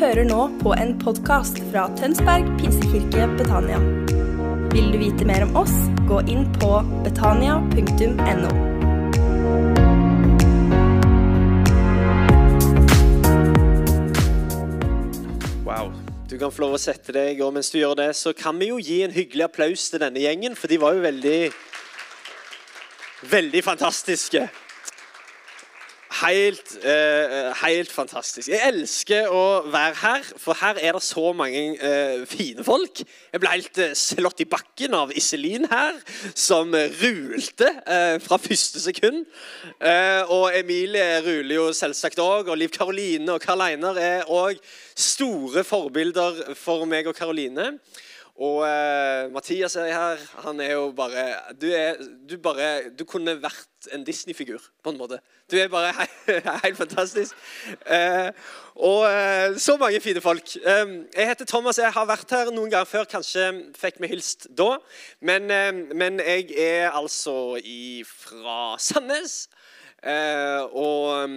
hører nå på en podkast fra Tønsberg pinsekirke Betania. Vil du vite mer om oss, gå inn på betania.no. Wow. Du kan få lov å sette deg, og mens du gjør det, så kan vi jo gi en hyggelig applaus til denne gjengen, for de var jo veldig Veldig fantastiske. Helt, eh, helt fantastisk. Jeg elsker å være her, for her er det så mange eh, fine folk. Jeg ble helt eh, slått i bakken av Iselin her, som rulte eh, fra første sekund. Eh, og Emilie ruler jo selvsagt òg, og Liv Karoline og Karl Einar er òg store forbilder for meg og Karoline. Og eh, Mathias er her. Han er jo bare Du, er, du, bare, du kunne vært en Disney-figur, på en måte. Du er bare he helt fantastisk. Eh, og eh, så mange fine folk. Eh, jeg heter Thomas. Jeg har vært her noen ganger før. Kanskje fikk vi hilst da. Men, eh, men jeg er altså fra Sandnes. Eh, og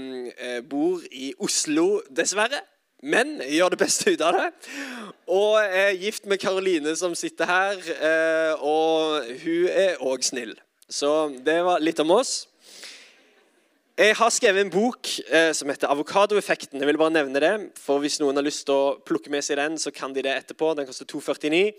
bor i Oslo, dessverre. Men gjør det beste ut av det. Og er gift med Karoline, som sitter her. eh, Og hun er òg snill. Så det var litt om oss. Jeg har skrevet en bok eh, som heter 'Avokadoeffekten'. Jeg vil bare nevne det, for Hvis noen har lyst til å plukke med seg den, så kan de det etterpå. Den koster 2,49.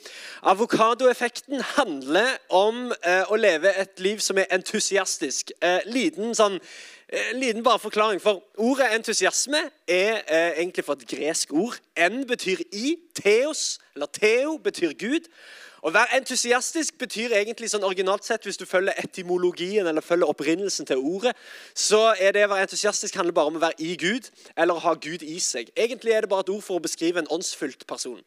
Avokadoeffekten handler om eh, å leve et liv som er entusiastisk. Eh, liten sånn en liten bare forklaring, for Ordet entusiasme er eh, egentlig for et gresk ord. En betyr i. Theos, eller theo, betyr Gud. Å være entusiastisk betyr egentlig sånn originalt sett, hvis du følger etymologien eller følger opprinnelsen til ordet, så er det å være entusiastisk handler bare om å være i Gud eller å ha Gud i seg. Egentlig er det bare et ord for å beskrive en åndsfylt person.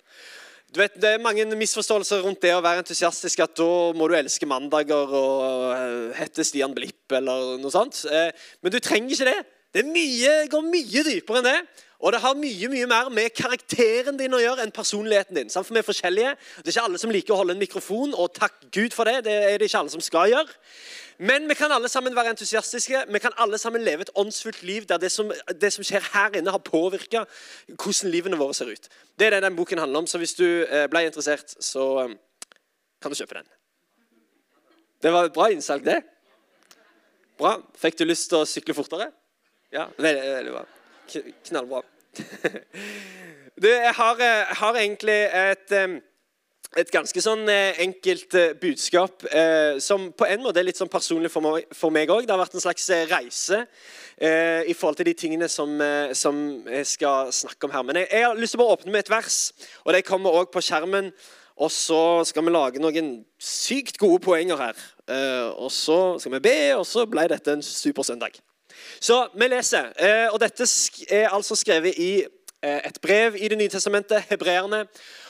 Du vet, Det er mange misforståelser rundt det å være entusiastisk. At da må du elske mandager og uh, hete Stian Blipp eller noe sånt. Uh, men du trenger ikke det. Det mye, går mye dypere enn det. Og det har mye mye mer med karakteren din å gjøre enn personligheten din. For vi er forskjellige. Det er ikke alle som liker å holde en mikrofon, og takk Gud for det. Det er det ikke alle som skal gjøre. Men vi kan alle sammen være entusiastiske. Vi kan alle sammen leve et åndsfullt liv der det som, det som skjer her inne, har påvirka hvordan livene våre ser ut. Det er det den boken handler om. Så hvis du eh, ble interessert, så eh, kan du kjøpe den. Det var et bra innsalg, det. Bra. Fikk du lyst til å sykle fortere? Ja, veldig, veldig bra. Knallbra. Du, jeg har, jeg har egentlig et eh, et ganske sånn eh, enkelt eh, budskap eh, som på en måte er litt sånn personlig for meg òg. Det har vært en slags eh, reise eh, i forhold til de tingene som, eh, som, jeg skal snakke om her. Men jeg, jeg, har lyst til å åpne med et vers, og det kommer òg på skjermen. Og så skal vi lage noen sykt gode poenger her. og så skal vi be, og så ble dette en super søndag. Så vi leser. og dette er altså skrevet i et brev i Det nye testamentet, hebreerne.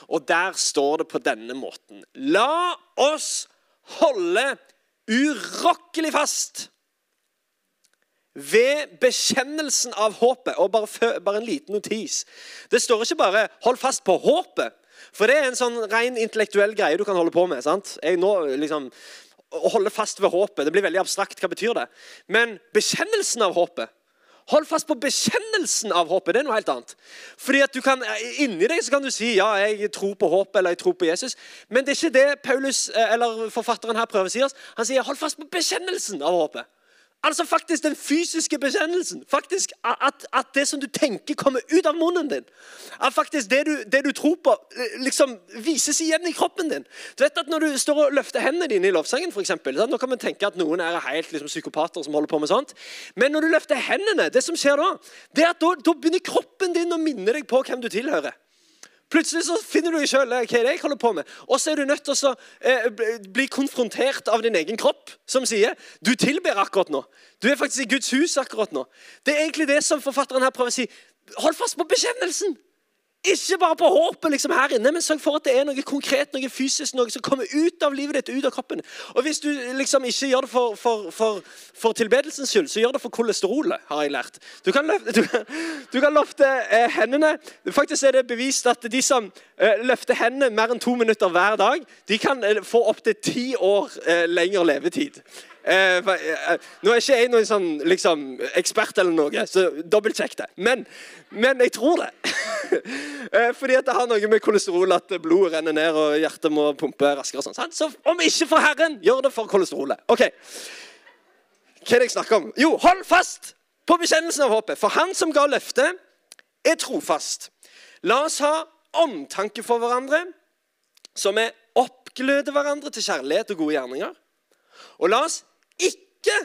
Og der står det på denne måten La oss holde urokkelig fast ved bekjennelsen av håpet. Og bare, bare, en liten notis. Det står ikke bare 'hold fast på håpet'. For det er en sånn ren intellektuell greie du kan holde på med. sant? Jeg nå liksom, Å holde fast ved håpet det blir veldig abstrakt. Hva betyr det? Men bekjennelsen av håpet Hold fast på bekjennelsen av håpet. Det er noe helt annet. Fordi at du kan, Inni deg så kan du si ja, jeg tror på håpet eller jeg tror på Jesus. Men det er ikke det Paulus, eh, eller forfatteren her prøver å si oss. Han sier hold fast på bekjennelsen av håpet. Altså faktisk den fysiske bekjennelsen. Faktisk at, at, det som du tenker, kommer ut av munnen din. At faktisk det du, det du, tror på, eh, liksom vises igjen i kroppen din. Du vet at Når du står og løfter hendene dine i lovsangen, for eksempel, Nå kan man tenke at noen er helt liksom, psykopater som holder på med sånt. Men når du løfter hendene, det som skjer da, det er at da, da begynner kroppen din å minne deg på hvem du tilhører. Plutselig så finner du sjøl hva jeg holder på med. Og så er du nødt til å eh, bli konfrontert av din egen kropp, som sier du tilber akkurat nå. Du er faktisk i Guds hus akkurat nå. Det er egentlig det som forfatteren her prøver å si. Hold fast på bekjennelsen. Ikke bare på håpet liksom her inne, men sørg for at det er noe konkret, noe fysisk, noe som kommer ut av livet ditt, ut av kroppen. Og Hvis du liksom ikke gjør det for, for, for, for tilbedelsens skyld, så gjør det for kolesterolet, har jeg lært. Du kan, løfte, du, du kan løfte eh, hendene. Faktisk er det bevist at de som eh, løfter hendene mer enn to minutter hver dag, de kan eh, få opptil ti år eh, lengre levetid. Eh, eh, nå er ikke jeg noen sånn, liksom, ekspert eller noe, så dobbeltsjekk det. Men, men jeg tror det. Eh, Fordi at det har noe med kolesterol at blodet renner ned og hjertet må pumpe raskere. og sånn. Så om ikke for Herren, gjør det for kolesterolet. Ok. Hva er det jeg snakker om? Jo, hold fast på bekjennelsen av håpet. For han som ga løftet, er trofast. La oss ha omtanke for hverandre, så vi oppgløder hverandre til kjærlighet og gode gjerninger. Og la oss ikke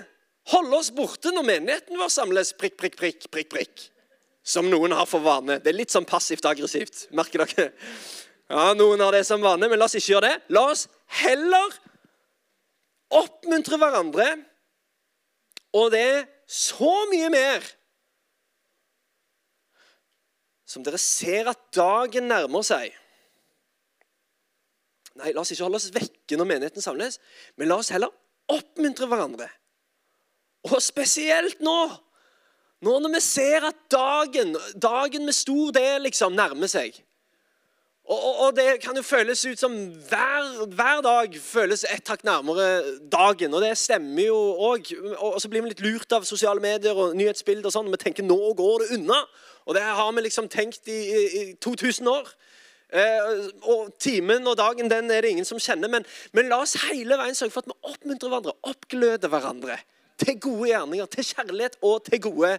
holde oss borte når menigheten vår samles prikk, prikk, prikk, prikk, prikk. Som noen har for vane. Det er litt sånn passivt-aggressivt. Merker dere? Ja, Noen har det som vane, men la oss ikke gjøre det. La oss heller oppmuntre hverandre, og det er så mye mer som dere ser at dagen nærmer seg. Nei, La oss ikke holde oss vekke når menigheten samles, men la oss heller oppmuntre hverandre. Og spesielt nå, nå når vi ser at dagen, dagen med stor del liksom nærmer seg. Og, og, og det kan jo føles ut som hver, hver dag føles ett hakk nærmere dagen. Og det stemmer jo òg. Og så blir vi litt lurt av sosiale medier og nyhetsbilder. og sånn, og Vi tenker nå går det unna. Og det har vi liksom tenkt i, i, i 2000 år. Eh, og Timen og dagen den er det ingen som kjenner, men, men la oss hele veien sørge for at vi oppmuntrer hverandre, oppgløder hverandre til gode gjerninger, til kjærlighet og til gode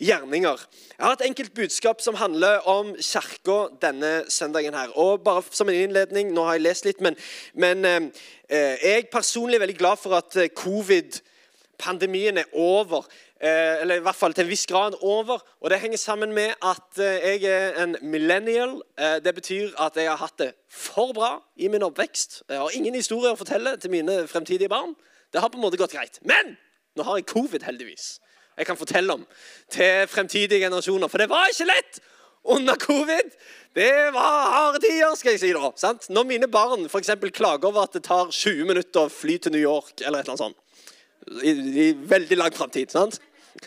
gjerninger. Jeg har et enkelt budskap som handler om kirka denne søndagen. her. Og bare som en innledning, Nå har jeg lest litt, men, men eh, jeg personlig er veldig glad for at eh, covid-pandemien er over. Eh, eller i hvert fall til en viss grad over. Og det henger sammen med at eh, jeg er en millennial. Eh, det betyr at jeg har hatt det for bra i min oppvekst. Jeg har ingen historier å fortelle til mine fremtidige barn. Det har på en måte gått greit. Men nå har jeg covid, heldigvis. Jeg kan fortelle om til fremtidige generasjoner. For det var ikke lett under covid. Det var harde tider, skal jeg si da. sant? Når mine barn for eksempel, klager over at det tar 20 minutter å fly til New York, eller et eller annet sånt, i, i veldig lang framtid,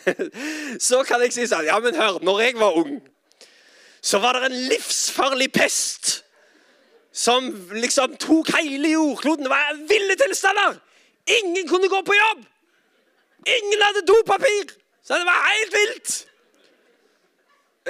så kan jeg si sånn Ja, men hør, når jeg var ung, så var det en livsfarlig pest som liksom tok hele jordkloden. Det var ville tilstander! Ingen kunne gå på jobb! Ingen hadde dopapir! Så det var helt vilt!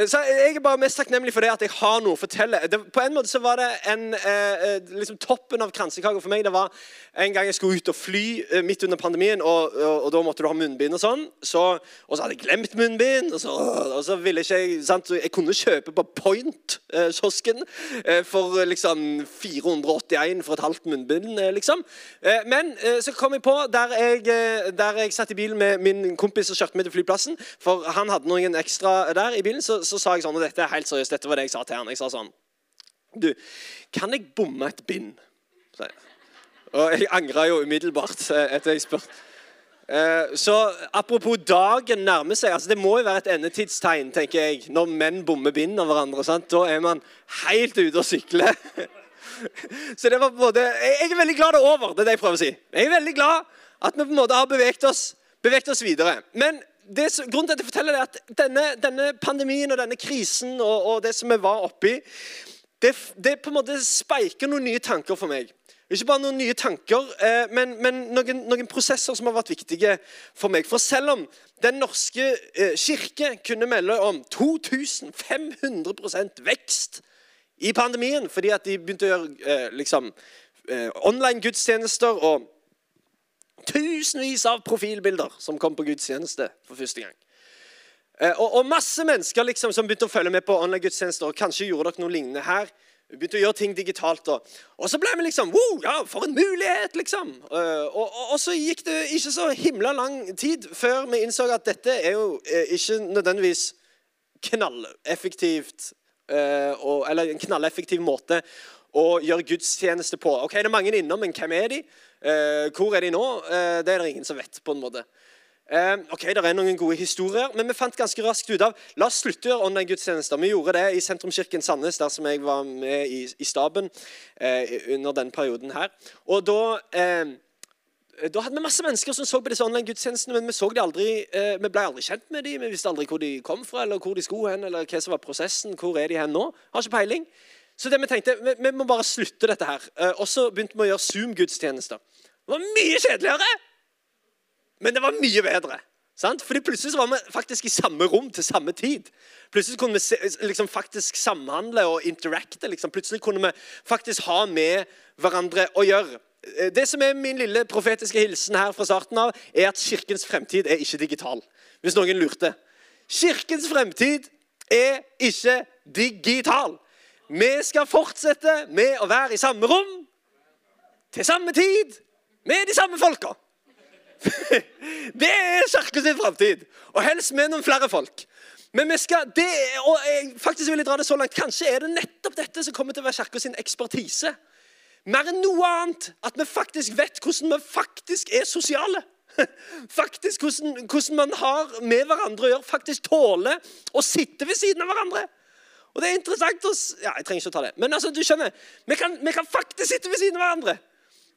Så Jeg er bare mest takknemlig for det at jeg har noe å fortelle. Det, på en måte så var det en, eh, liksom Toppen av kransekaka for meg det var en gang jeg skulle ut og fly eh, midt under pandemien, og, og, og da måtte du ha munnbind og sånn. Så, og så hadde jeg glemt munnbind, og så, og så ville ikke jeg sant? Jeg kunne kjøpe på Point-kiosken eh, for liksom 481 for et halvt munnbind, eh, liksom. Eh, men eh, så kom jeg på, der jeg, eh, der jeg satt i bilen med min kompis og kjørte meg til flyplassen, for han hadde noen ekstra der i bilen, så, så sa jeg sånn, og dette er helt seriøst, dette var det jeg sa til han. Jeg sa sånn Du, kan jeg bomme et bind? Og jeg angra jo umiddelbart eh, etter jeg spurte. Eh, Så apropos dagen nærmer seg. altså Det må jo være et endetidstegn tenker jeg, når menn bommer bind av hverandre. sant? Da er man helt ute å sykle. Så det var på en måte, jeg er veldig glad det er over. det er det Jeg prøver å si. Jeg er veldig glad at vi på en måte har beveget oss, oss videre. Men det, grunnen til at jeg forteller det er at denne, denne pandemien og denne krisen og, og det som vi var oppi, det, det på en måte speiker noen nye tanker for meg. Ikke bare noen nye tanker, eh, men, men noen, noen prosesser som har vært viktige for meg. For selv om Den norske eh, kirke kunne melde om 2500% vekst i pandemien fordi at de begynte å gjøre eh, liksom, eh, online gudstjenester og tusenvis av profilbilder som kom på gudstjeneste for første gang. Eh, og, og masse mennesker liksom, som begynte å følge med på online gudstjenester. og Kanskje gjorde dere noe lignende her. Vi begynte å gjøre ting digitalt. Og, og så ble vi liksom Wow, ja, for en mulighet! liksom. Eh, og, og, og så gikk det ikke så himla lang tid før vi innså at dette er jo eh, ikke nødvendigvis knalleffektivt Eller en knalleffektiv måte å gjøre gudstjeneste på. Ok, Det er mange innom, men hvem er de? Eh, hvor er de nå? Eh, det er det ingen som vet. på en måte. Eh, ok, Det er noen gode historier, men vi fant ganske raskt ut av la oss slutte å gjøre online gudstjenester. Vi gjorde det i Sentrumskirken Sandnes, der som jeg var med i, i staben under den perioden her. Og da... Da hadde vi masse mennesker som så på disse online gudstjenestene, men vi, aldri, vi ble aldri kjent med dem. Vi visste aldri hvor de kom fra, eller hvor de skulle hen, eller hva som var prosessen. Hvor er de hen nå? Har ikke peiling. Så det vi tenkte, vi, vi må bare slutte dette her. Eh, og så begynte vi å gjøre Zoom-gudstjenester. Det var mye kjedeligere, men det var mye bedre. Sant? Fordi Plutselig så var vi faktisk i samme rom til samme tid. Plutselig kunne vi se, liksom, faktisk samhandle og interacte. Liksom. Plutselig kunne vi faktisk ha med hverandre å gjøre. Eh, det som er Min lille profetiske hilsen her fra starten av, er at kirkens fremtid er ikke digital. Hvis noen lurte. Kirkens fremtid er ikke digital. Vi skal fortsette med å være i samme rom til samme tid med de samme folka. det er Kirka sin framtid. Og helst med noen flere folk. Men vi skal, det, og jeg, faktisk vil jeg dra det så langt, Kanskje er det nettopp dette som kommer til å være Kirka ekspertise. Mer enn noe annet at vi faktisk vet hvordan vi faktisk er sosiale. Faktisk hvordan, hvordan man har med hverandre å gjøre. Faktisk tåler å sitte ved siden av hverandre. Og det er interessant å Ja, jeg trenger ikke å ta det. Men altså, du skjønner, vi kan, vi kan faktisk sitte ved siden av hverandre.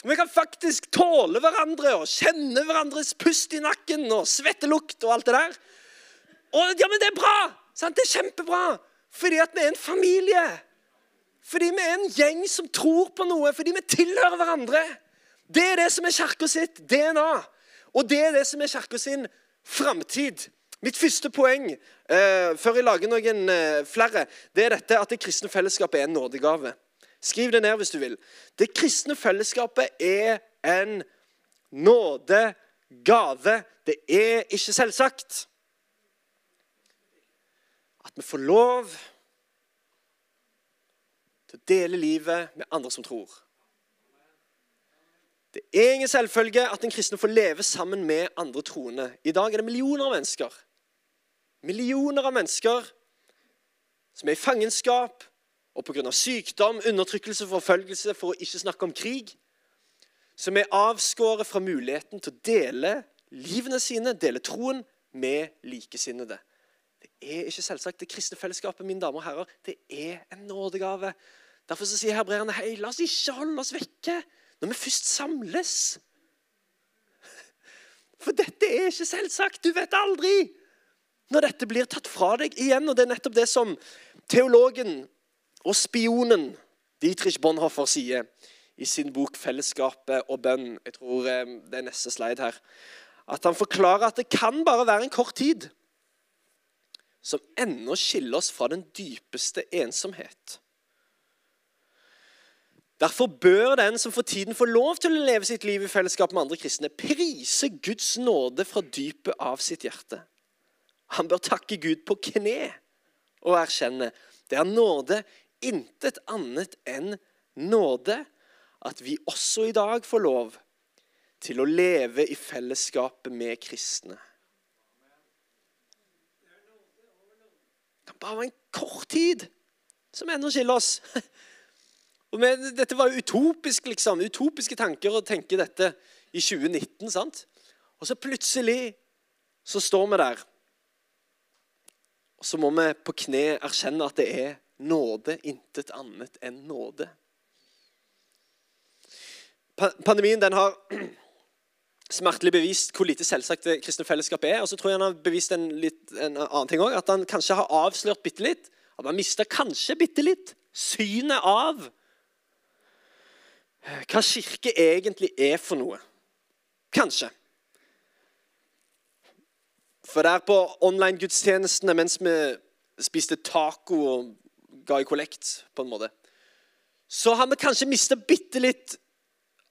Vi kan faktisk tåle hverandre og kjenne hverandres pust i nakken og svettelukt og alt det der. Og ja, men det er bra! Sant? Det er kjempebra. Fordi at vi er en familie. Fordi vi er en gjeng som tror på noe. Fordi vi tilhører hverandre. Det er det som er kirka sitt DNA. Og det er det som er kirka sin framtid. Mitt første poeng eh, før jeg lager noen eh, flere, det er dette at det kristne fellesskapet er en nådegave. Skriv det ned hvis du vil. Det kristne fellesskapet er en nådegave. Det er ikke selvsagt at vi får lov til å dele livet med andre som tror. Det er ingen selvfølge at en kristne får leve sammen med andre troende. I dag er det millioner av mennesker millioner av mennesker som er i fangenskap, og pga. sykdom, undertrykkelse, forfølgelse, for å ikke snakke om krig, som er avskåret fra muligheten til å dele livene sine, dele troen, med likesinnede. Det er ikke selvsagt. Det kristne fellesskapet mine damer og herrer, det er en nådegave. Derfor sier hebreerne hei, la oss ikke holde oss vekke når vi først samles. For dette er ikke selvsagt. Du vet aldri når dette blir tatt fra deg igjen. Og det er nettopp det som teologen og spionen Dietrich Bonhoeffer sier i sin bok 'Fellesskapet og bønn'. Jeg tror eh, det er neste slide her. At han forklarer at det kan bare være en kort tid som ennå skiller oss fra den dypeste ensomhet. Derfor bør den som for tiden får lov til å leve sitt liv i fellesskap med andre kristne, prise Guds nåde fra dypet av sitt hjerte. Han bør takke Gud på kne og erkjenne det er nåde intet annet enn nåde at vi også i dag får lov til å leve i fellesskapet med kristne. Det kan bare være en kort tid som ennå skiller oss. Og med, dette var jo utopisk, liksom. Utopiske tanker å tenke dette i 2019. sant? Og så plutselig så står vi der. Og så må vi på kne erkjenne at det er nåde, intet annet enn nåde. Pandemien den har smertelig bevist hvor lite selvsagt det kristne fellesskapet er. Og så tror jeg han har bevist en, litt, en annen ting òg. At han kanskje har avslørt bitte litt. At han mista kanskje bitte litt synet av hva kirke egentlig er for noe. Kanskje. For der på online-gudstjenestene mens vi spiste taco og ga i kollekt, på en måte. Så har vi kanskje mista bitte litt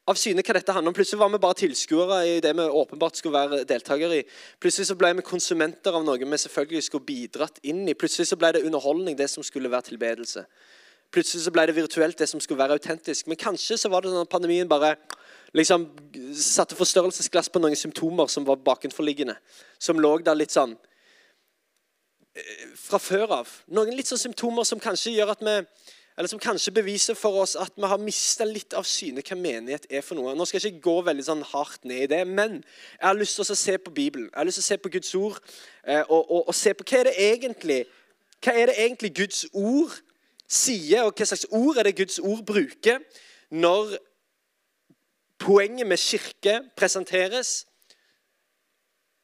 av syne hva dette handler om. Plutselig var vi bare tilskuere i det vi åpenbart skulle være deltakere i. Plutselig så ble vi konsumenter av noe vi selvfølgelig skulle bidratt inn i. Plutselig så ble det underholdning, det som skulle være tilbedelse. Plutselig så ble det virtuelt, det som skulle være autentisk. Men kanskje så var det sånn at pandemien bare liksom satte forstørrelsesglass på noen symptomer som var bakenforliggende. Som lå der litt sånn Eh, fra før av. Noen litt sånn symptomer som kanskje gjør at vi eller som kanskje beviser for oss at vi har mista litt av syne hva menighet er for noe. Nå skal jeg ikke gå veldig sånn hardt ned i det, men jeg har lyst til å se på Bibelen. Jeg har lyst til å se på Guds ord eh, og, og, og, se på hva er det egentlig hva er det egentlig Guds ord sier, og hva slags ord er det Guds ord bruker når poenget med kirke presenteres.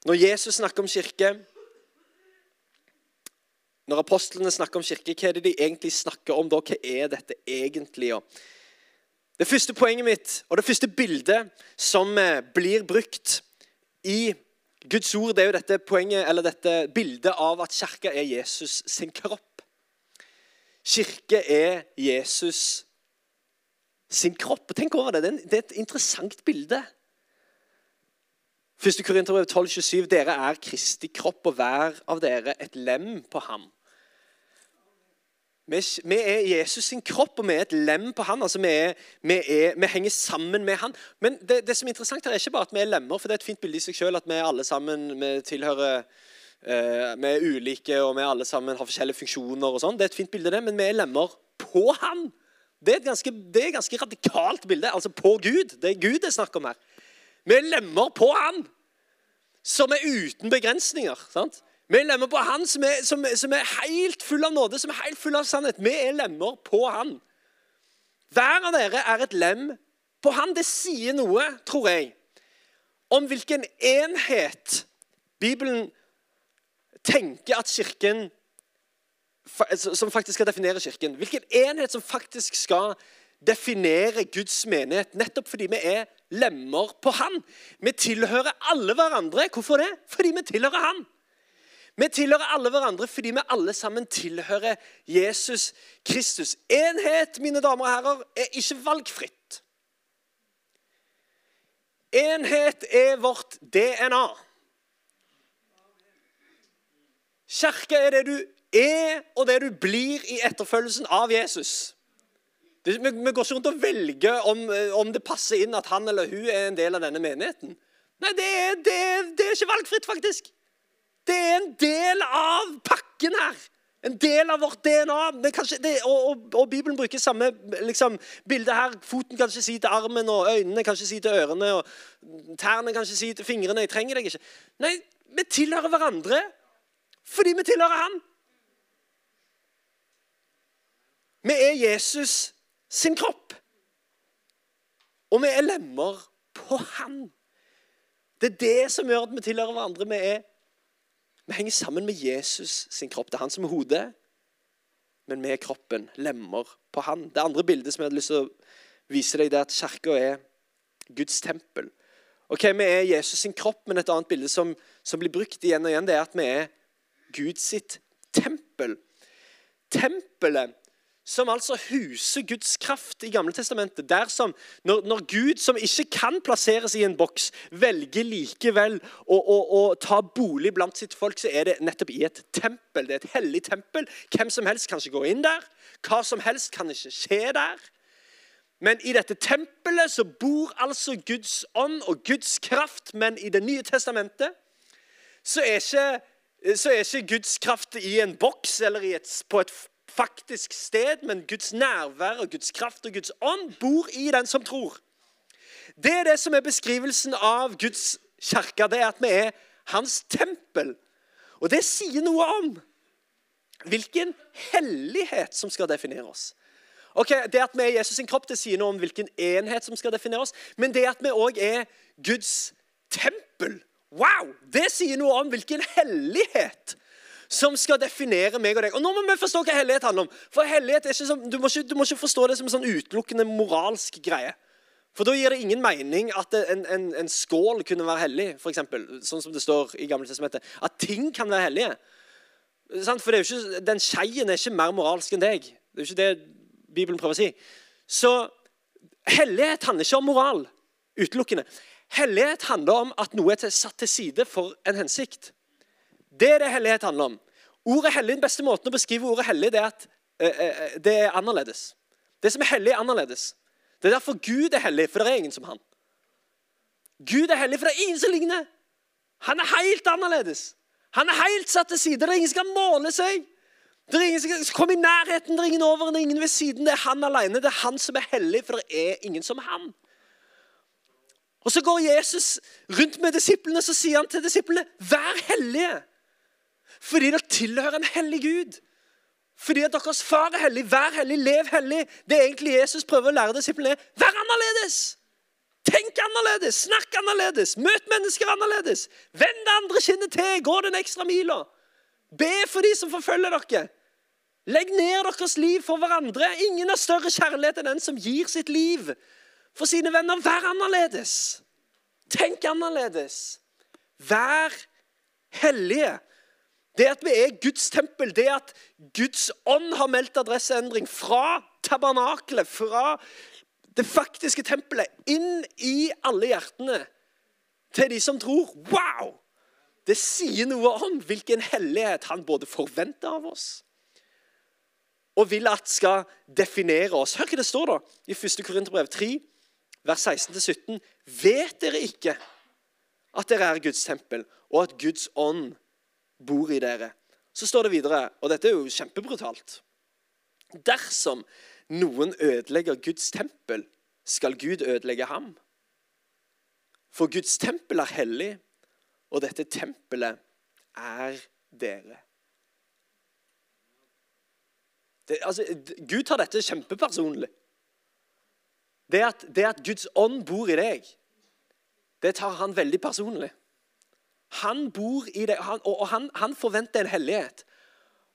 Når Jesus snakker om kirke, når apostlene snakker om kirke, hva er det de egentlig snakker om da? Hva er dette egentlig? Det første poenget mitt, og det første bildet som eh, blir brukt i Guds ord det er jo dette poenget, eller dette bildet av at kirka er Jesus sin kropp. Kirke er Jesus sin kropp. Tenk over det. Det er et interessant bilde. 1. Korinterbrev 12,27.: Dere er Kristi kropp, og hver av dere et lem på ham. Vi, er Jesus sin kropp, og vi er et lem på han. altså Vi, er, vi, er, vi henger sammen med han. Men det, det, som er interessant her, er ikke bare at vi er lemmer, for det er et fint bilde i seg selv at vi alle sammen vi tilhører uh, Vi er ulike, og vi alle sammen har forskjellige funksjoner. og sånn. Det er et fint bilde, det, men vi er lemmer på han. Det er et ganske, er et ganske radikalt bilde. Altså på Gud. Det er Gud det er snakk om her. Vi lemmer på han som er uten begrensninger. sant? Vi lemmer på han som er, som, som er, helt full av nåde, som er helt full av sannhet. Vi er lemmer på han. Hver av dere er et lem på han. Det sier noe, tror jeg, om hvilken enhet Bibelen tenker at Kirken Som faktisk skal definere Kirken. Hvilken enhet som faktisk skal definere Guds menighet, nettopp fordi vi er lemmer på Han. Vi tilhører alle hverandre. Hvorfor det? Fordi vi tilhører Han. Vi tilhører alle hverandre fordi vi alle sammen tilhører Jesus Kristus. Enhet, mine damer og herrer, er ikke valgfritt. Enhet er vårt DNA. Kirke er det du er, og det du blir i etterfølgelsen av Jesus. Vi, går ikke rundt og velger om, eh, om, det passer inn at han eller hun er en del av denne menigheten. Nei, det er, det, det er ikke valgfritt, faktisk. Det er en del av pakken her. En del av vårt DNA. Det, og, og, og, Bibelen bruker samme liksom, bilde her. Foten kan ikke si til armen, og øynene kan ikke si til ørene, og tærne kan ikke si til fingrene 'Jeg trenger deg ikke'. Nei, vi tilhører hverandre fordi vi tilhører Han. Vi er Jesus sin kropp. Og vi er lemmer på Han. Det er det som gjør at vi tilhører hverandre. Vi, er, vi henger sammen med Jesus sin kropp. Det er han som er hodet, men vi er kroppen. Lemmer på Han. Det andre bildet som jeg hadde lyst til å vise deg, det er at kirka er Guds tempel. Ok, Vi er Jesus sin kropp, men et annet bilde som, som blir brukt igjen og igjen, det er at vi er Guds sitt tempel. Tempelet som altså huser Guds kraft i Gamle Testamentet. Dersom, når, når, Gud, som ikke kan plasseres i en boks, velger likevel å, å, å, ta bolig blant sitt folk, så er det nettopp i et tempel. Det er et hellig tempel. Hvem som helst kan ikke gå inn der. Hva som helst kan ikke skje der. Men i dette tempelet så bor altså Guds ånd og Guds kraft. Men i Det nye testamentet så er ikke, så er ikke Guds kraft i en boks eller et, på et faktisk sted, men Guds nærvær og Guds kraft og Guds ånd bor i den som tror. Det er det som er beskrivelsen av Guds kirke. Det er at vi er hans tempel. Og det sier noe om hvilken hellighet som skal definere oss. Ok, Det at vi er Jesus sin kropp, det sier noe om hvilken enhet som skal definere oss. Men det at vi òg er Guds tempel, wow, det sier noe om hvilken hellighet som skal definere meg og deg. Og Nå må vi forstå hva hellighet handler om. For hellighet er ikke som, du, må ikke, du må ikke forstå det som en sånn utelukkende moralsk greie. For Da gir det ingen mening at en, en, en skål kunne være hellig, for eksempel, sånn som det står i Gamle testamentet. At ting kan være hellige. For ikke, Den skeien er ikke mer moralsk enn deg. Det er jo ikke det Bibelen prøver å si. Så hellighet handler ikke om moral utelukkende. Hellighet handler om at noe er satt til side for en hensikt. Det er det hellighet handler om. Ordet hellig, Den beste måten å beskrive ordet hellig det er at eh, eh, det er annerledes. Det som er hellig, er annerledes. Det er derfor Gud er hellig, for det er ingen som han. Gud er hellig, for det er ingen som ligner. Han er helt annerledes. Han er helt satt til side. Det er ingen som kan måle seg. Det er ingen som kan komme i nærheten, det er ingen over, det er ingen ved siden. Det er han alene. Det er han som er hellig, for det er ingen som han. Og Så går Jesus rundt med disiplene så sier han til disiplene, vær hellige. Fordi dere tilhører en hellig Gud. Fordi at deres far er hellig. Vær hellig, lev hellig. Det er egentlig Jesus prøver å lære disiplene. Vær annerledes! Tenk annerledes, snakk annerledes, møt mennesker annerledes. Vend det andre kinnet til, gå den ekstra mila. Be for de som forfølger dere. Legg ned deres liv for hverandre. Ingen har større kjærlighet enn den som gir sitt liv for sine venner. Vær annerledes. Tenk annerledes. Vær hellige. Det at vi er Guds tempel, det at Guds ånd har meldt adresseendring fra tabernakelet, fra det faktiske tempelet, inn i alle hjertene til de som tror. Wow! Det sier noe om hvilken hellighet han både forventer av oss og vil at skal definere oss. Hør hva det står da i 1. Korinterbrev 3, vers 16-17. Vet dere ikke at dere er Guds tempel, og at Guds ånd bor i dere? Så står det videre, og dette er jo kjempebrutalt Dersom noen ødelegger Guds tempel, skal Gud ødelegge ham. For Guds tempel er hellig, og dette tempelet er dere. Det, altså, Gud tar dette kjempepersonlig. Det at, det at Guds ånd bor i deg, det tar han veldig personlig. Han bor i deg, og han, han, forventer en hellighet.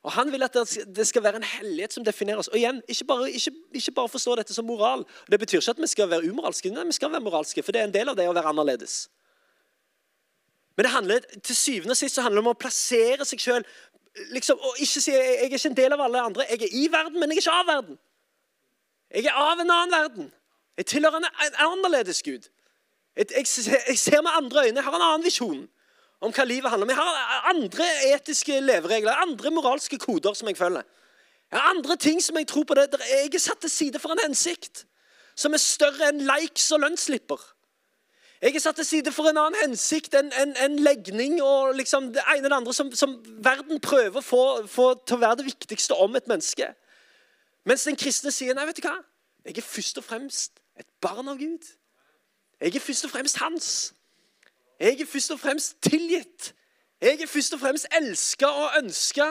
Og Han vil at det skal være en hellighet som defineres. Og igjen, Ikke bare, ikke, ikke bare forstå dette som moral. Det betyr ikke at vi skal være umoralske, nei, vi skal være moralske, for det er en del av det å være annerledes. Men det handler, til syvende og sist så handler det om å plassere seg sjøl liksom, og ikke si jeg, er ikke en del av alle andre. Jeg er i verden, men jeg er ikke av verden. Jeg er av en annen verden. Jeg tilhører en annerledes Gud. Jeg, jeg, jeg, ser med andre øyne. Jeg har en annen visjon om hva livet handler om. Jeg har andre etiske leveregler, andre moralske koder som jeg følger. Jeg har andre ting som jeg tror på. det. Jeg er satt til side for en hensikt som er større enn likes og lønnsslipper. Jeg er satt til side for en annen hensikt enn en, en legning og liksom det ene det andre som, som verden prøver å få, få, til å være det viktigste om et menneske. Mens den kristne sier nei, vet du hva? Jeg er først og fremst et barn av Gud. Jeg er først og fremst hans. Jeg er først og fremst tilgitt. Jeg er først og fremst elska og ønska.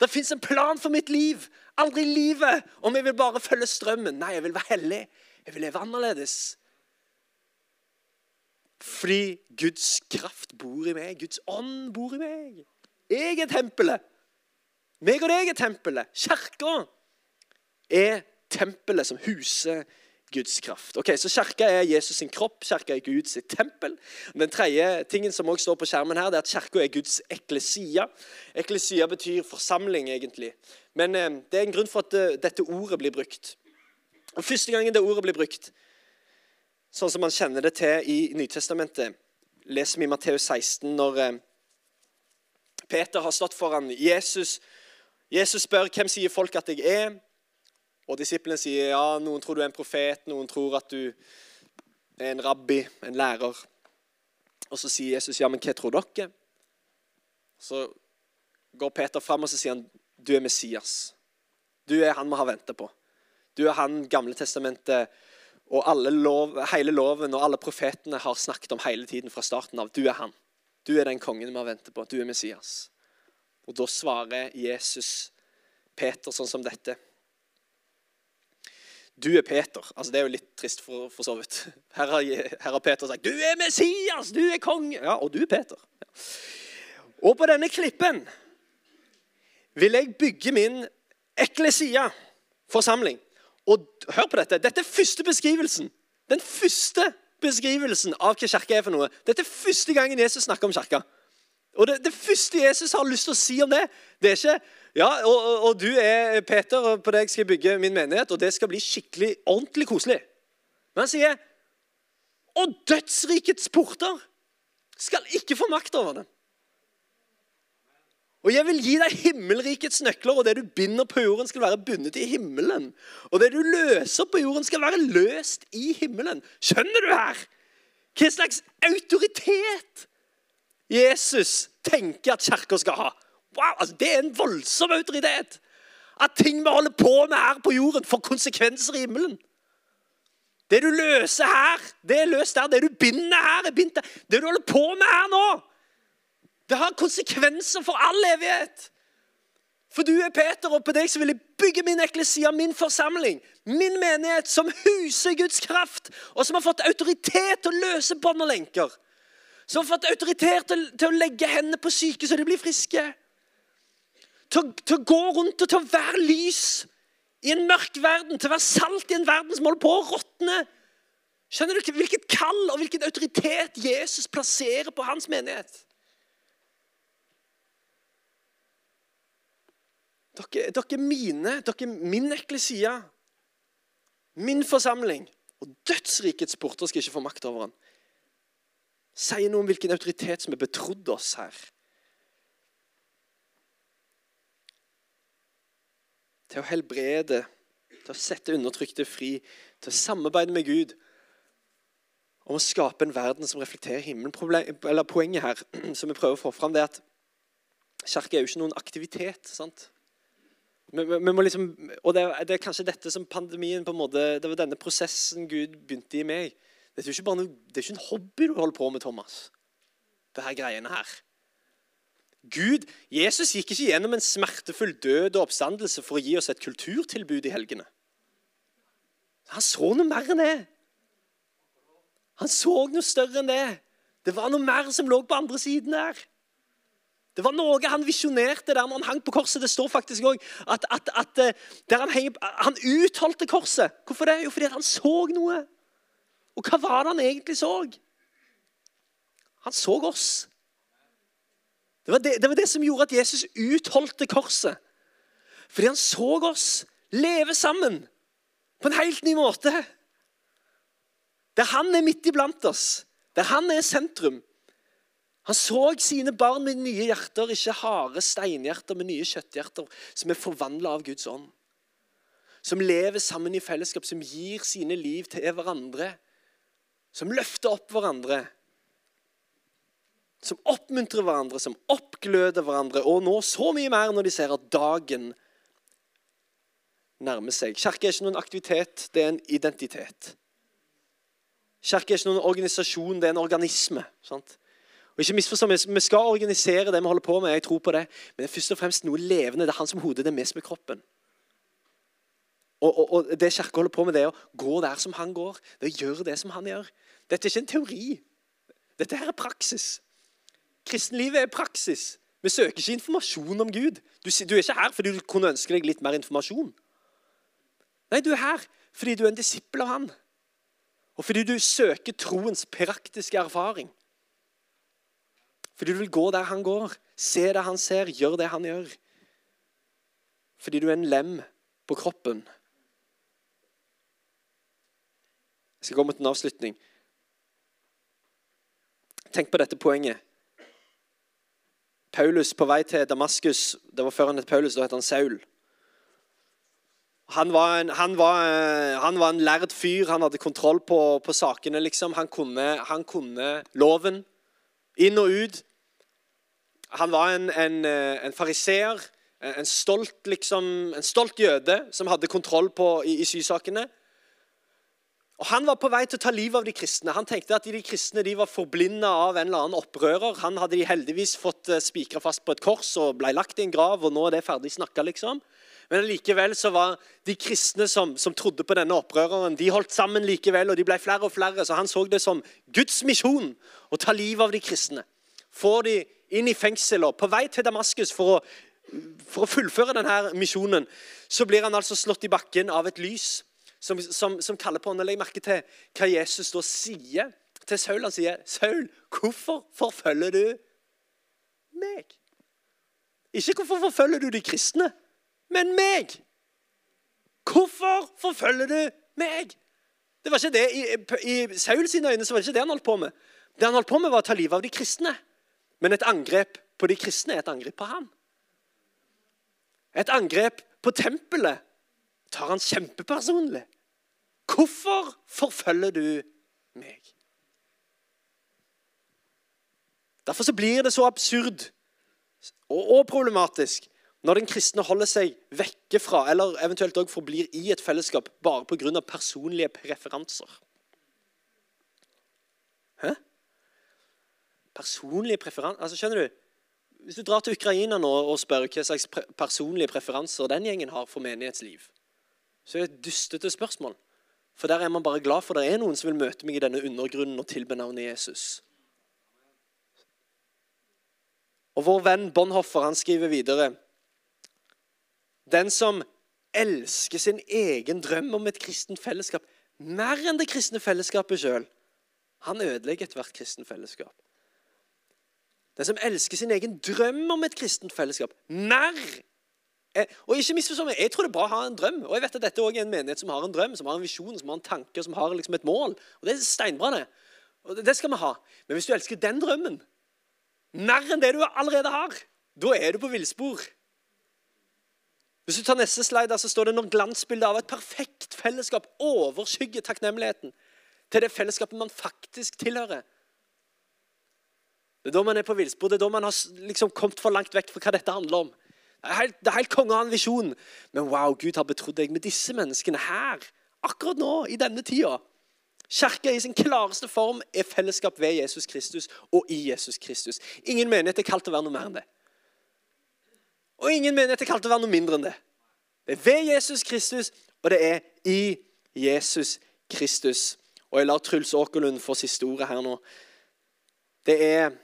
Det fins en plan for mitt liv. Aldri i livet om jeg vil bare følge strømmen. Nei, jeg vil være hellig. Jeg vil leve annerledes. Fordi Guds kraft bor i meg. Guds ånd bor i meg. Jeg er tempelet. Meg og deg er tempelet. Kirka er tempelet som huser Guds kraft. Ok, Så Kirka er Jesus sin kropp, kirka er Guds tempel. Den tredje tingen som også står på skjermen her, det er at kirka er Guds eklesia. Eklesia betyr forsamling, egentlig. Men eh, det er en grunn for at det, dette ordet blir brukt. Og Første gangen det ordet blir brukt, sånn som man kjenner det til i Nytestamentet. Leser vi i Matteus 16 når eh, Peter har stått foran Jesus. Jesus spør hvem sier folk at jeg er. Og Disiplene sier ja, noen tror du er en profet, noen tror at du er en rabbi, en lærer. Og Så sier Jesus ja, men hva tror dere? Så går Peter fram og så sier han, du er Messias. Du er han vi har venta på. Du er han Gamle testamentet og lov, hele loven og alle profetene har snakket om hele tiden fra starten av. Du er han. Du er den kongen vi har ventet på. Du er Messias. Og da svarer Jesus Peter sånn som dette. Du er Peter. Altså, det er jo litt trist, for, for så vidt. Her har, her har, Peter sagt 'Du er Messias! Du er konge!' Ja, og du er Peter. Ja. Og på denne klippen vil jeg bygge min eklesia, forsamling. Og hør på dette. Dette er første beskrivelsen. Den første beskrivelsen av hva kirke er for noe. Dette er første gangen Jesus snakker om kirka. Og det, det, første Jesus har lyst til å si om det, det er ikke ja, og, og, du er Peter, og på deg skal jeg bygge min menighet, og det skal bli skikkelig ordentlig koselig. Men han sier Og dødsrikets porter skal ikke få makt over dem. Og jeg vil gi deg himmelrikets nøkler, og det du binder på jorden, skal være bundet i himmelen. Og det du løser på jorden, skal være løst i himmelen. Skjønner du her? Hva slags autoritet Jesus tenker at kirka skal ha. Wow, altså Det er en voldsom autoritet. At ting vi holder på med her på jorden, får konsekvenser i himmelen. Det du løser her, det er løst der. Det du binder her, er bindt der. Det du holder på med her nå, det har konsekvenser for all evighet. For du er Peter, og på deg så vil jeg bygge min eklesia, min forsamling, min menighet, som huser Guds kraft, og som har fått autoritet til å løse bånd og lenker. Som har fått autoritet til, til, å legge hendene på syke så de blir friske til, til å gå rundt og til å være lys i en mørk verden, til å være salt i en verden som holder på å råtne. Skjønner du hvilket kall og hvilken autoritet Jesus plasserer på hans menighet? Dere, dere mine, dere min eklesia, min forsamling og dødsrikets porter skal ikke få makt over han. Sier noe om hvilken autoritet som er betrodd oss her. Til å helbrede, til å sette undertrykte fri, til å samarbeide med Gud om å skape en verden som reflekterer himmelen. Poenget her som vi prøver å få fram, det er at kirke er jo ikke noen aktivitet. sant? Vi, vi, vi liksom, og det er, det er, kanskje dette som pandemien på en måte, Det var denne prosessen Gud begynte i meg. Det er jo ikke, noe, det er ikke en hobby du holder på med, Thomas. Det her greiene her. Gud, Jesus gikk ikke gjennom en smertefull død og oppstandelse for å gi oss et kulturtilbud i helgene. Han så noe mer enn det. Han så noe større enn det. Det var noe mer som lå på andre siden der. Det var noe han visjonerte der når han hang på korset. Det står faktisk òg at, at, at eh, han, henger, han utholdte korset. Hvorfor det? Jo, fordi han så noe. Og hva var det han egentlig så? Han så oss. Det var det, det var det, som gjorde at Jesus utholdte korset. Fordi han så oss leve sammen på en helt ny måte. Der han er midt iblant oss, der han er sentrum. Han så sine barn med nye hjerter, ikke harde steinhjerter, med nye kjøtthjerter, som er forvandla av Guds ånd. Som lever sammen i fellesskap, som gir sine liv til hverandre. Som løfter opp hverandre. Som oppmuntrer hverandre, som oppgløder hverandre. Og nå så mye mer når de ser at dagen nærmer seg. Kirke er ikke noen aktivitet, det er en identitet. Kirke er ikke noen organisasjon, det er en organisme. sant? Og ikke misforstå, Vi skal organisere det vi holder på med, jeg tror på det, men det er først og fremst noe levende. Det er han som hodet, det er vi som kroppen. Og, og, og Det Kirka holder på med, det er å gå der som han går. Det er å gjøre det som han gjør. Dette er ikke en teori. Dette her er praksis. Kristenlivet er praksis. Vi søker ikke informasjon om Gud. Du, du er ikke her fordi du kunne ønske deg litt mer informasjon. Nei, du er her fordi du er en disippel av han. Og fordi du søker troens praktiske erfaring. Fordi du vil gå der han går, se det han ser, gjøre det han gjør. Fordi du er en lem på kroppen. Jeg skal gå mot en avslutning. Tenk på dette poenget. Paulus på vei til Damaskus Det var før han het Paulus, da het han Saul. Han var, en, han, var, eh, han var, en, lærd fyr. Han hadde kontroll på, på sakene. liksom. Han kunne, han kunne, loven inn og ut. Han var en, en, eh, en fariseer, en stolt, liksom, en stolt jøde som hadde kontroll på, i, i sysakene. Og Han var på vei til å ta livet av de kristne. Han tenkte at de kristne de var forblinda av en eller annen opprører. Han hadde de heldigvis fått eh, spikra fast på et kors og ble lagt i en grav. og nå er det ferdig snakka, liksom. Men likevel så var de kristne som, som, trodde på denne opprøreren, de holdt sammen likevel, og de ble flere og flere. Så han så det som Guds misjon å ta livet av de kristne. Få de inn i fengsel og på vei til Damaskus for å, for å fullføre denne misjonen. Så blir han altså slått i bakken av et lys som, som, som kaller på han. Legg merke til hva Jesus da sier til Saul. Han sier, 'Saul, hvorfor forfølger du meg?' Ikke 'hvorfor forfølger du de kristne'? men meg. Hvorfor forfølger du meg? Det var ikke det, I, i Saul sine øyne så var det ikke det han holdt på med. Det han holdt på med, var å ta livet av de kristne. Men et angrep på de kristne er et angrep på ham. Et angrep på tempelet tar han kjempepersonlig. Hvorfor forfølger du meg? Derfor så blir det så absurd og, problematisk når den kristne holder seg vekke fra, eller eventuelt også forblir i et fellesskap bare pga. personlige preferanser. Hæ? Personlige preferanser Altså, skjønner du? Hvis du drar til Ukraina nå og spør hva slags personlige preferanser den gjengen har for menighetsliv, så er det et dustete spørsmål. For der er man bare glad for det er noen som vil møte meg i denne undergrunnen og tilbe navnet Jesus. Og Vår venn Bonhoffer han skriver videre den som elsker sin egen drøm om et kristent fellesskap mer enn det kristne fellesskapet sjøl, han ødelegger ethvert kristent fellesskap. Den som elsker sin egen drøm om et kristent fellesskap mer og ikke misforstå meg, jeg tror det er bra å ha en drøm. Og jeg vet at dette også er en menighet som har en drøm, som har en visjon, som har en tanke, som har liksom et mål. Og det er steinbra, det. Og det skal vi ha. Men hvis du elsker den drømmen mer enn det du allerede har, da er du på villspor. Hvis du tar neste slide, så står det når glansbildet av et perfekt fellesskap overskygger takknemligheten til det fellesskapet man faktisk tilhører. Det er da man er på villspor. Det er da man har liksom kommet for langt vekk fra hva dette handler om. Det er helt, det er helt konge av en visjon. Men wow, Gud har betrodd deg med disse menneskene her. Akkurat nå, i denne tida. Kirka i sin klareste form er fellesskap ved Jesus Kristus og i Jesus Kristus. Ingen menighet er kalt å være noe mer enn det. Og ingen menighet er kalt å være noe mindre enn det. Det er ved Jesus Kristus, og det er i Jesus Kristus. Og jeg lar Truls Åkerlund få siste ordet her nå. Det er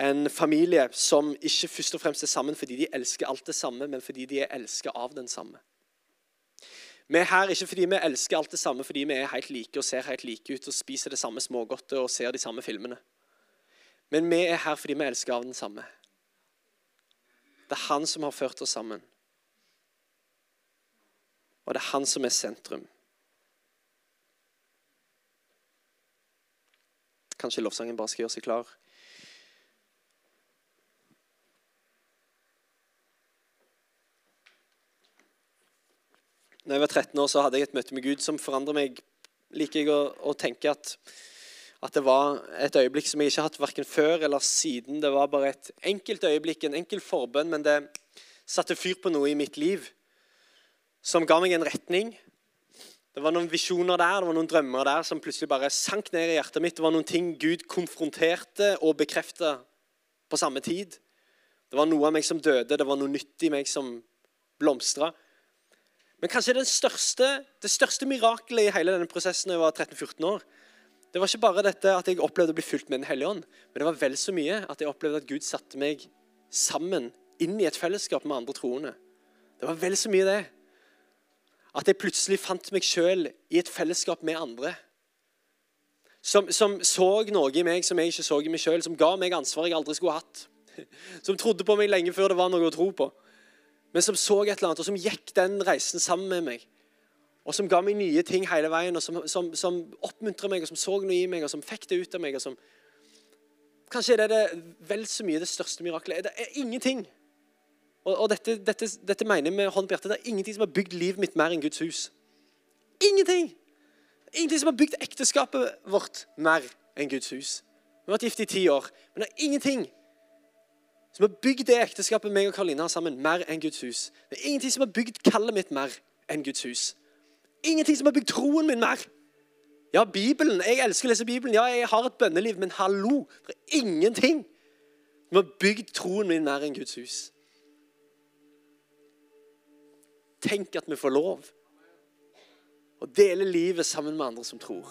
en familie som ikke først og fremst er sammen fordi de elsker alt det samme, men fordi de er elsket av den samme. Vi er her ikke fordi vi elsker alt det samme fordi vi er helt like og ser helt like ut og spiser det samme smågodtet og ser de samme filmene. Men vi er her fordi vi elsker av den samme. Det er han som har ført oss sammen. Og det er han som er sentrum. Kanskje lovsangen bare skal gjøre seg klar. Når jeg var 13 år, så hadde jeg et møte med Gud som forandret meg. Liker jeg å, å tenke at, at, det var et øyeblikk som jeg ikke har hatt verken før eller siden. Det var bare et enkelt øyeblikk, en enkel forbønn, men det satte fyr på noe i mitt liv som ga meg en retning. Det var noen visjoner der, det var noen drømmer der som plutselig bare sank ned i hjertet mitt. Det var noen ting Gud konfronterte og bekrefta på samme tid. Det var noe av meg som døde, det var noe nytt i meg som blomstra. Men kanskje største, det største mirakelet i hele denne prosessen da jeg var 13-14 år, det var ikke bare dette at jeg opplevde å bli fulgt med Den hellige ånd, men det var vel så mye at jeg opplevde at Gud satte meg sammen inn i et fellesskap med andre troende. Det var vel så mye det. At jeg plutselig fant meg sjøl i et fellesskap med andre. Som, som, så noe i meg som jeg ikke så i meg sjøl, som ga meg ansvar jeg aldri skulle hatt. Som trodde på meg lenge før det var noe å tro på men som så et eller annet, og som gikk den reisen sammen med meg. Og som ga meg nye ting hele veien, og som, som, som oppmuntra meg, og som så noe i meg, og som fikk det ut av meg. og som... Kanskje er det vel så mye det største miraklet. Det er ingenting. Og, og dette, dette, dette, mener jeg med hånd på hjertet. Det er ingenting som har bygd livet mitt mer enn Guds hus. Ingenting! Ingenting som har bygd ekteskapet vårt mer enn Guds hus. Vi har vært gift i ti år, men det er ingenting som har bygd det ekteskapet meg og Karoline har sammen, mer enn Guds hus. Det er ingenting som har bygd kallet mitt mer enn Guds hus. Ingenting som har bygd troen min mer. Ja, Bibelen. Jeg elsker å lese Bibelen. Ja, jeg har et bønneliv. Men hallo, det er ingenting som har bygd troen min mer enn Guds hus. Tenk at vi får lov å dele livet sammen med andre som tror.